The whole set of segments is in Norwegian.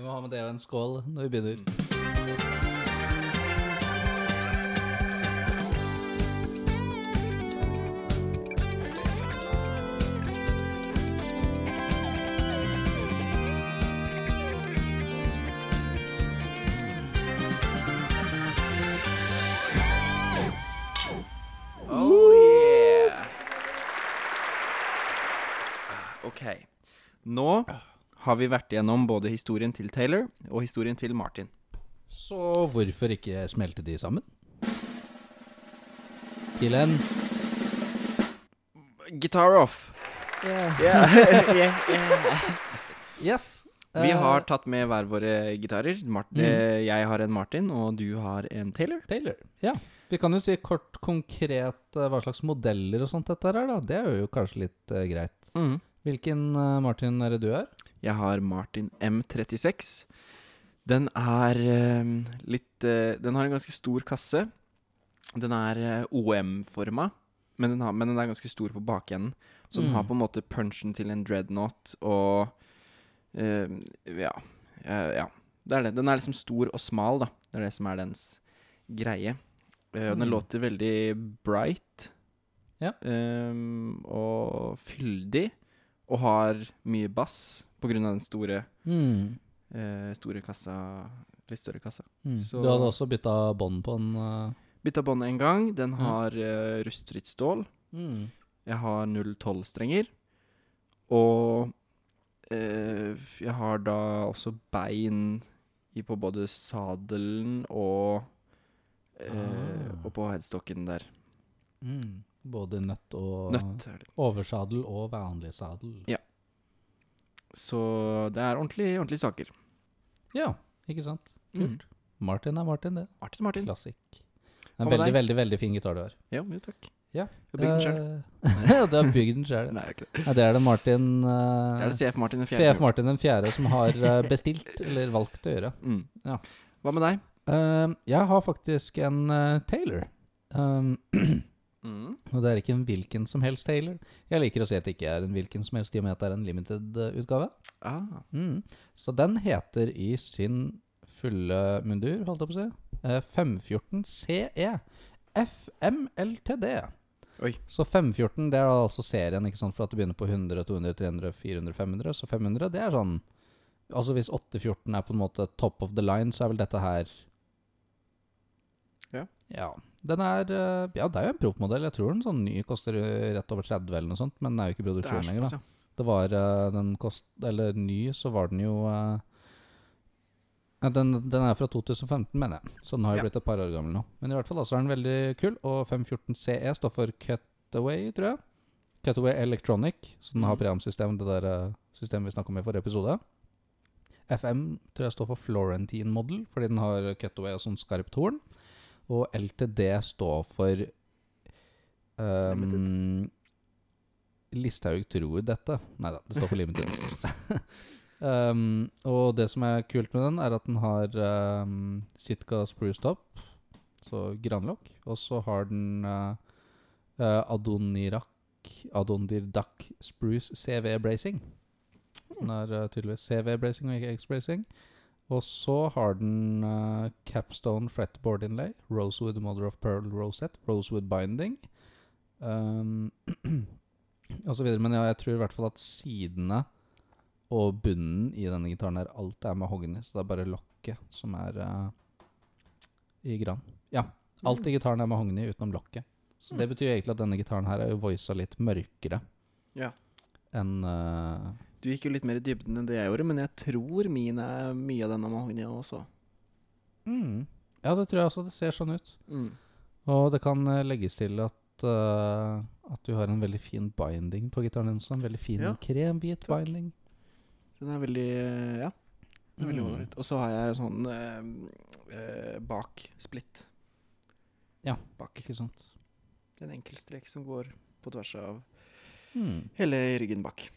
Vi må ha med det og en skål når vi begynner. Oh yeah! Ah, Ok. Nå har vi vært igjennom både historien til Taylor og historien til Martin. Så hvorfor ikke smelte de sammen? Til en Guitar off! Yeah. Yeah, yeah, yeah. Yes. Vi Eh, har tatt med hver våre gitarer. Mm. eh, Jeg har en Martin, og du har en Taylor. Taylor. Ja. Vi kan jo si kort konkret eh, hva slags modeller og sånt dette er, da. Det er jo kanskje litt uh, greit. Hvilken uh, Martin er det du er? Jeg har Martin M36. Den er eh, litt eh, Den har en ganske stor kasse. Den er eh, OM-forma, men, den men den er ganske stor på bakenden. Så den Mm. har på en måte punchen til en dreadnought og uh, Ja. uh, ja. Det er det. Den er liksom stor og smal, da. Det er det som er dens greie. Uh, og den Mm. låter veldig bright. Ja. um, og fyldig. Og har mye bass av den store Mm. eh, store kassa Litt større kassa. Mm. Så- Du hadde også bytta bånd på den? Uh... Bytta bånd en gang. Den har har uh, rustfritt stål. Mm. Jeg har 012-strenger. Og uh, jeg har da også bein i på både sadelen og eh, Ah. Og på headstocken der. Mm. Både nøtt og Nøtt er. Oversadel og vanlig sadel. Ja. Så det er ordentlig, ordentlige saker. Ja, ikke sant? Mm. Kult. Martin er Martin, det. Martin Martin. Klassikk. En veldig, deg? veldig veldig fin gitar du har. Ja, jo takk. Ja. Jeg har bygd den selv. Eh, ja, du har bygd den sjøl. Nei, ikke det. Ja, det er det Martin uh, Det er det CF Martin den fjerde. CF Martin den fjerde som har eh, bestilt, eller valgt å gjøre. Mm. Ja. Hva med deg? Uh, jeg har faktisk en uh, Taylor. Um, Mm. og det er ikke en hvilken som helst Taylor. Jeg liker å si at det ikke er en hvilken som helst, i og med at det er en limited-utgave. Ah. Mm. Så den heter i sin fulle mundur, holdt jeg på å si, eh, 514 CE. FMLTD. Oi. Så 514 det er altså serien, ikke sant, for at det begynner på 100, 200, 300, 400, 500. Så 500 det er sånn Altså hvis 814 er på en måte top of the line, så er vel dette her Ja. Den er eh, Ja, det er jo en proffmodell. Jeg tror den sånn ny koster rett over 30 eller noe sånt, men den er jo ikke i produksjon er lenger, da. ja. Det var eh, den kost... Eller ny, så var den jo eh, den, den er fra 2015, mener jeg. Så den har jo Ja. blitt et par år gammel nå. Men i hvert fall altså er den veldig kul. Og 514 CE står for Cutaway, tror jeg. Cutaway Electronic. Så den har Mhm. preamsystem, det der systemet vi snakka om i forrige episode. FM tror jeg står for Florentine Model, fordi den har cutaway og sånn skarpt horn. Og LTD står for um, Listhaug tror dette. Nei da, det står for Limited. um, og det som er kult med den, er at den har um, Sitka spruce top, så granlokk. Og så har den uh, uh, Adonirak Adondirdak spruce CV bracing. Den er uh, tydeligvis CV bracing og ikke X bracing. Og så har den uh, capstone fretboard inlay, rosewood mother of pearl rosette, rosewood binding, um, så videre. Men ja, jeg tror i hvert fall at sidene og bunnen i denne gitaren her, alt er mahogni, så det er bare lokket som er uh, i gran. Ja, alt i gitaren er mahogni utenom lokket. Så det betyr egentlig at denne gitaren her er jo voisa litt mørkere Ja. enn uh, Du gikk jo litt mer i dybden enn det jeg gjorde, men jeg tror min er mye av denne mahognia også. mm. Ja, det tror jeg også. Det ser sånn ut. Mm. Og det kan eh, legges til at uh, At du har en veldig fin binding på gitaren din. også, En veldig fin Ja, kremhvit binding. Så den er veldig eh, Ja. Den er veldig Mm. Og så har jeg sånn uh, uh, bak splitt. Ja. Bak. Ikke sant? En enkel strek som går på tvers av Mm. hele ryggen bak.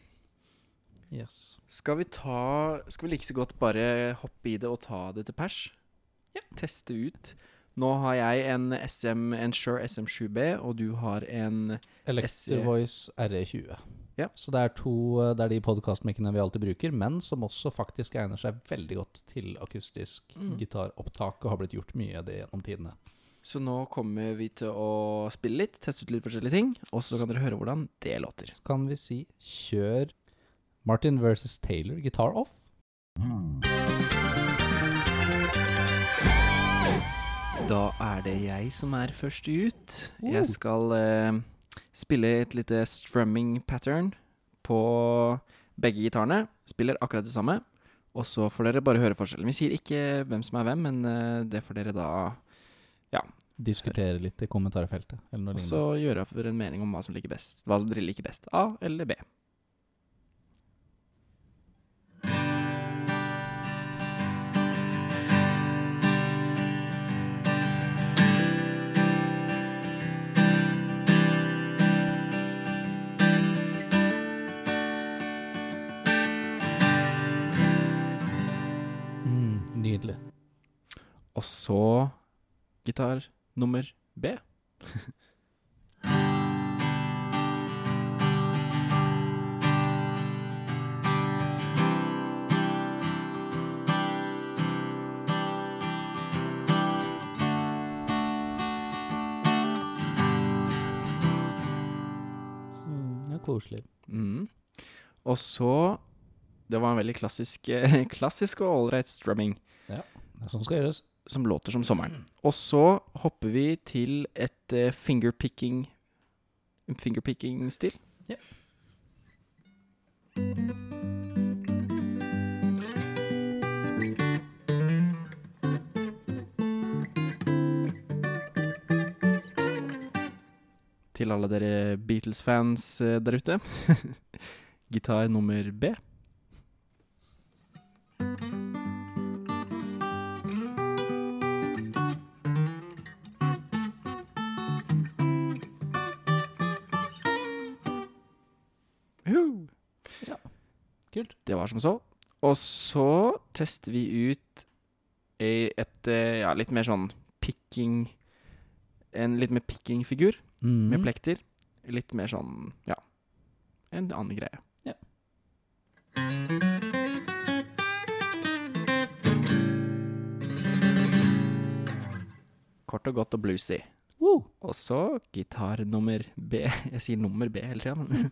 Yes. Skal vi ta Skal vi like så godt bare hoppe i det og ta det til pers? Ja. Teste ut. Nå har jeg en SM, en Shure SM7B, og du har en Electrovoice RE20. Ja. Så det er to Det er de podkastmikkene vi alltid bruker, men som også faktisk egner seg veldig godt til akustisk Mm. gitaropptak, og har blitt gjort mye av det gjennom tidene. Så nå kommer vi til å spille litt, teste ut litt forskjellige ting, og så kan dere høre hvordan det låter. Så kan vi si kjør Martin versus Taylor, gitar off. Da er det jeg som er først ut. Jeg skal uh, spille et lite strumming pattern på begge gitarene. Spiller akkurat det samme. Og så får dere bare høre forskjellen. Vi sier ikke hvem som er hvem, men uh, det får dere da Diskutere litt i kommentarfeltet. Og så gjøre opp en mening om hva som liker best. Hva som dere liker best. A eller B. Og så gitar nummer B. Mm, ja, koselig. Mm. Og så Det var en veldig klassisk, klassisk og ålreit strumming. Det er sånn skal gjøres. Som låter som sommeren. Og så hopper vi til et uh, fingerpicking en Fingerpicking-stil. Ja. Til alle dere Beatles-fans eh, der ute. Gitar nummer B. Juhu. Kult. Det var som så. Og så tester vi ut et eh, ja, litt mer sånn picking En litt mer picking-figur Mm. med plekter. Litt mer sånn ja, en annen greie. Ja. Kort og godt og bluesy. Woo! Og så gitar nummer B. Jeg sier nummer B hele tida, men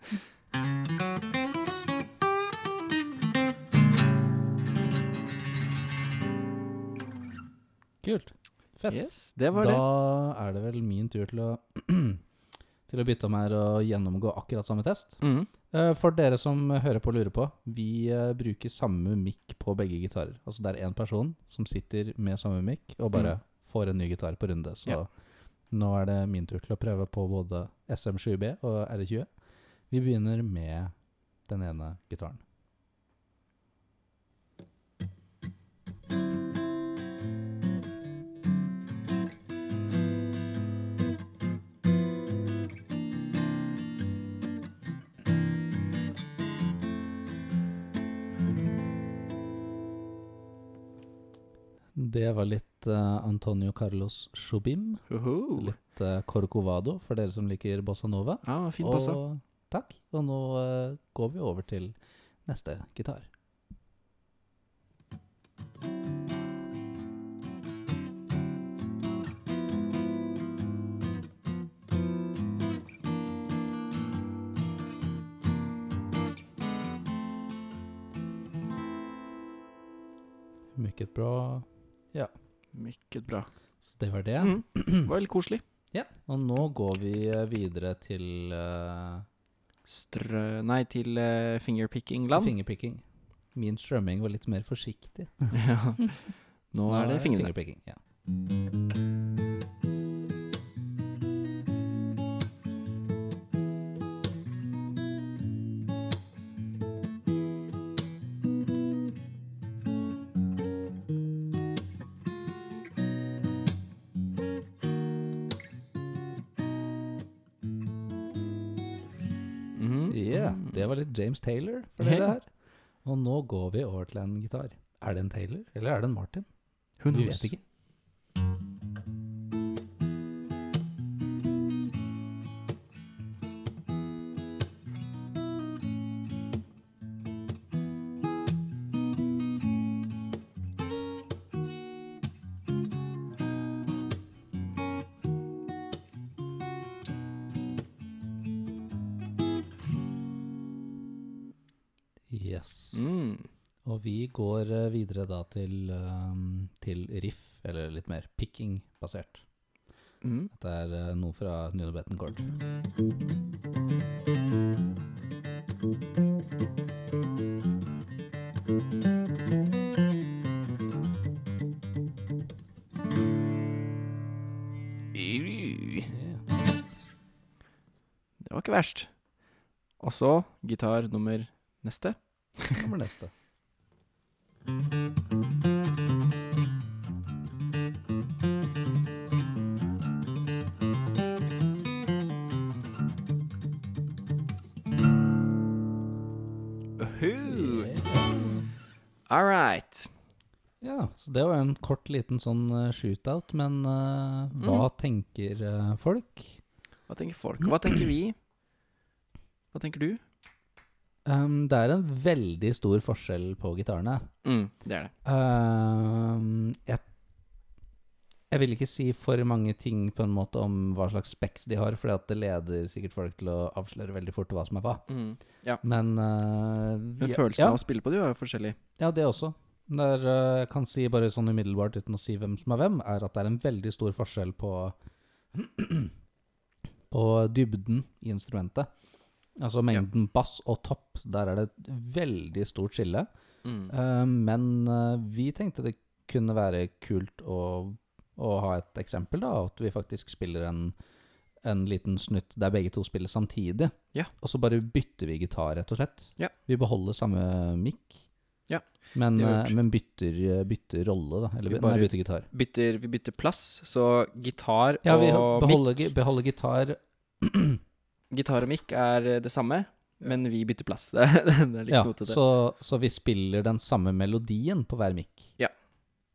Kult. Fett. yes, det var da det. er det vel min tur til å Til å bytte om her og gjennomgå akkurat samme test. Mhm. Eh, For dere som hører på og lurer på, vi eh, bruker samme mic på begge gitarer. Altså det er én person som sitter med samme mic og bare Mm. får en ny gitar på runde. Så Ja. nå er det min tur til å prøve på både SM7B og R20. Vi begynner med den ene gitaren. Det var litt uh, Antonio Carlos Jobim. Uhu. Litt uh, Corcovado for dere som liker bossa nova. Ja, fin bossa. Og, takk. Og nå eh, går vi over til neste gitar. Mykket bra. Ja. Mykket bra. Så det var det. Mm. Det var veldig koselig. Ja, og nå går vi eh, videre til uh, Strø... Nei, til uh, fingerpicking-land. fingerpicking. Min strømming var litt mer forsiktig. ja. Nå, Nå er det fingrene. fingerpicking. Ja. Ja, det var litt James Taylor for det dere her. Og nå går vi over til en gitar. Er det en Taylor, eller er det en Martin? Hun vet ikke. Yes. Mm. Og vi går eh, videre da til, ehm, til riff, eller litt mer picking-basert. Mm. Dette er eh, noe fra Nuno Bettencourt. Det var ikke verst. Og så gitar nummer neste. Kommer neste. Uhu. All right. Ja, så det var en kort liten sånn eh, shootout, men uh, hva tenker uh, folk? Hva tenker folk? Hva tenker vi? Hva tenker du? Um, det er en veldig stor forskjell på gitarene. Mm, det er det. Um, jeg, jeg vil ikke si for mange ting på en måte om hva slags specs de har, for det leder sikkert folk til å avsløre veldig fort hva som er hva. Mm. Men, uh, Men følelsen ja, av å spille på det er jo forskjellig. ja, det også. Der, er, uh, jeg kan si bare sånn umiddelbart uten å si hvem som er hvem, er at det er en veldig stor forskjell på På dybden i instrumentet. Altså mengden bass og topp. Der er det et veldig stort skille. Mm. Uh, men uh, vi tenkte det kunne være kult å, å ha et eksempel, da. At vi faktisk spiller en, en liten snutt der begge to spiller samtidig. Ja. Og så bare bytter vi gitar, rett og slett. Ja. Vi beholder samme mic, Ja, men, eh, men bytter, bytter rolle, da. Eller Vi nei, bytter gitar. Bytter, vi bytter plass, så gitar Ja, vi og beholder, beholder gitar Gitar og mic er det samme, men vi bytter plass. Det er, det litt Ja, knotete. så, så vi spiller den samme melodien på hver mic. Ja.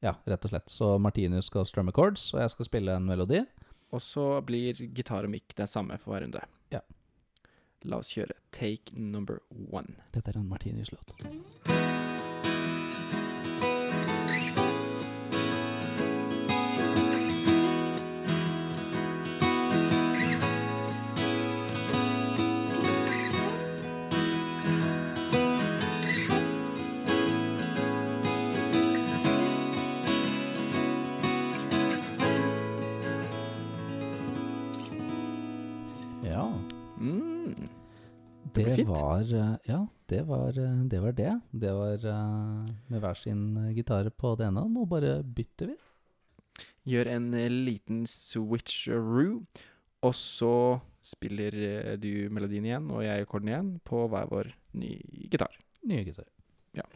Ja, rett og slett. Så Martinus skal strumme chords, og jeg skal spille en melodi. Og så blir gitar og mic det samme for hver runde. Ja. La oss kjøre take number one. Dette er en Martinus-låt. Det, fint. var eh, Ja, det var eh, det. Var det. det var eh, med hver sin gitar på det ene, og nå bare bytter vi. Gjør en liten switcheroo, og så spiller du melodien igjen, og jeg akkorden igjen, på hver vår ny gitar. Nye gitar. Ja.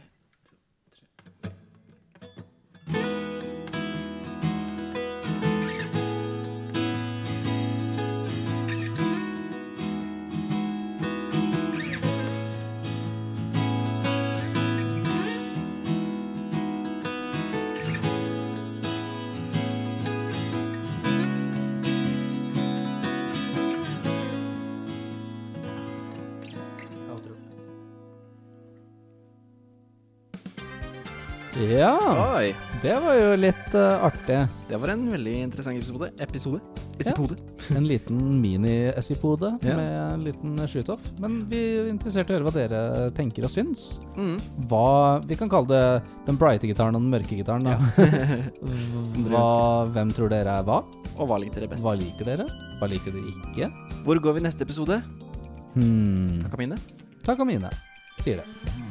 Ja, Oi! det var jo litt uh, artig. Det var en veldig interessant episode. Episode? Episode. En liten mini-esipode Ja. med en liten shoot-off. Men vi er interessert i å høre hva dere tenker og syns. Mm. Hva Vi kan kalle det den brighte gitaren og den mørke gitaren. Da. hva, hvem tror dere er hva? Og hva liker dere best? Hva liker dere? Hva liker dere ikke? Hvor går vi neste episode? Hmm. Kamine? Takk Amine, sier det.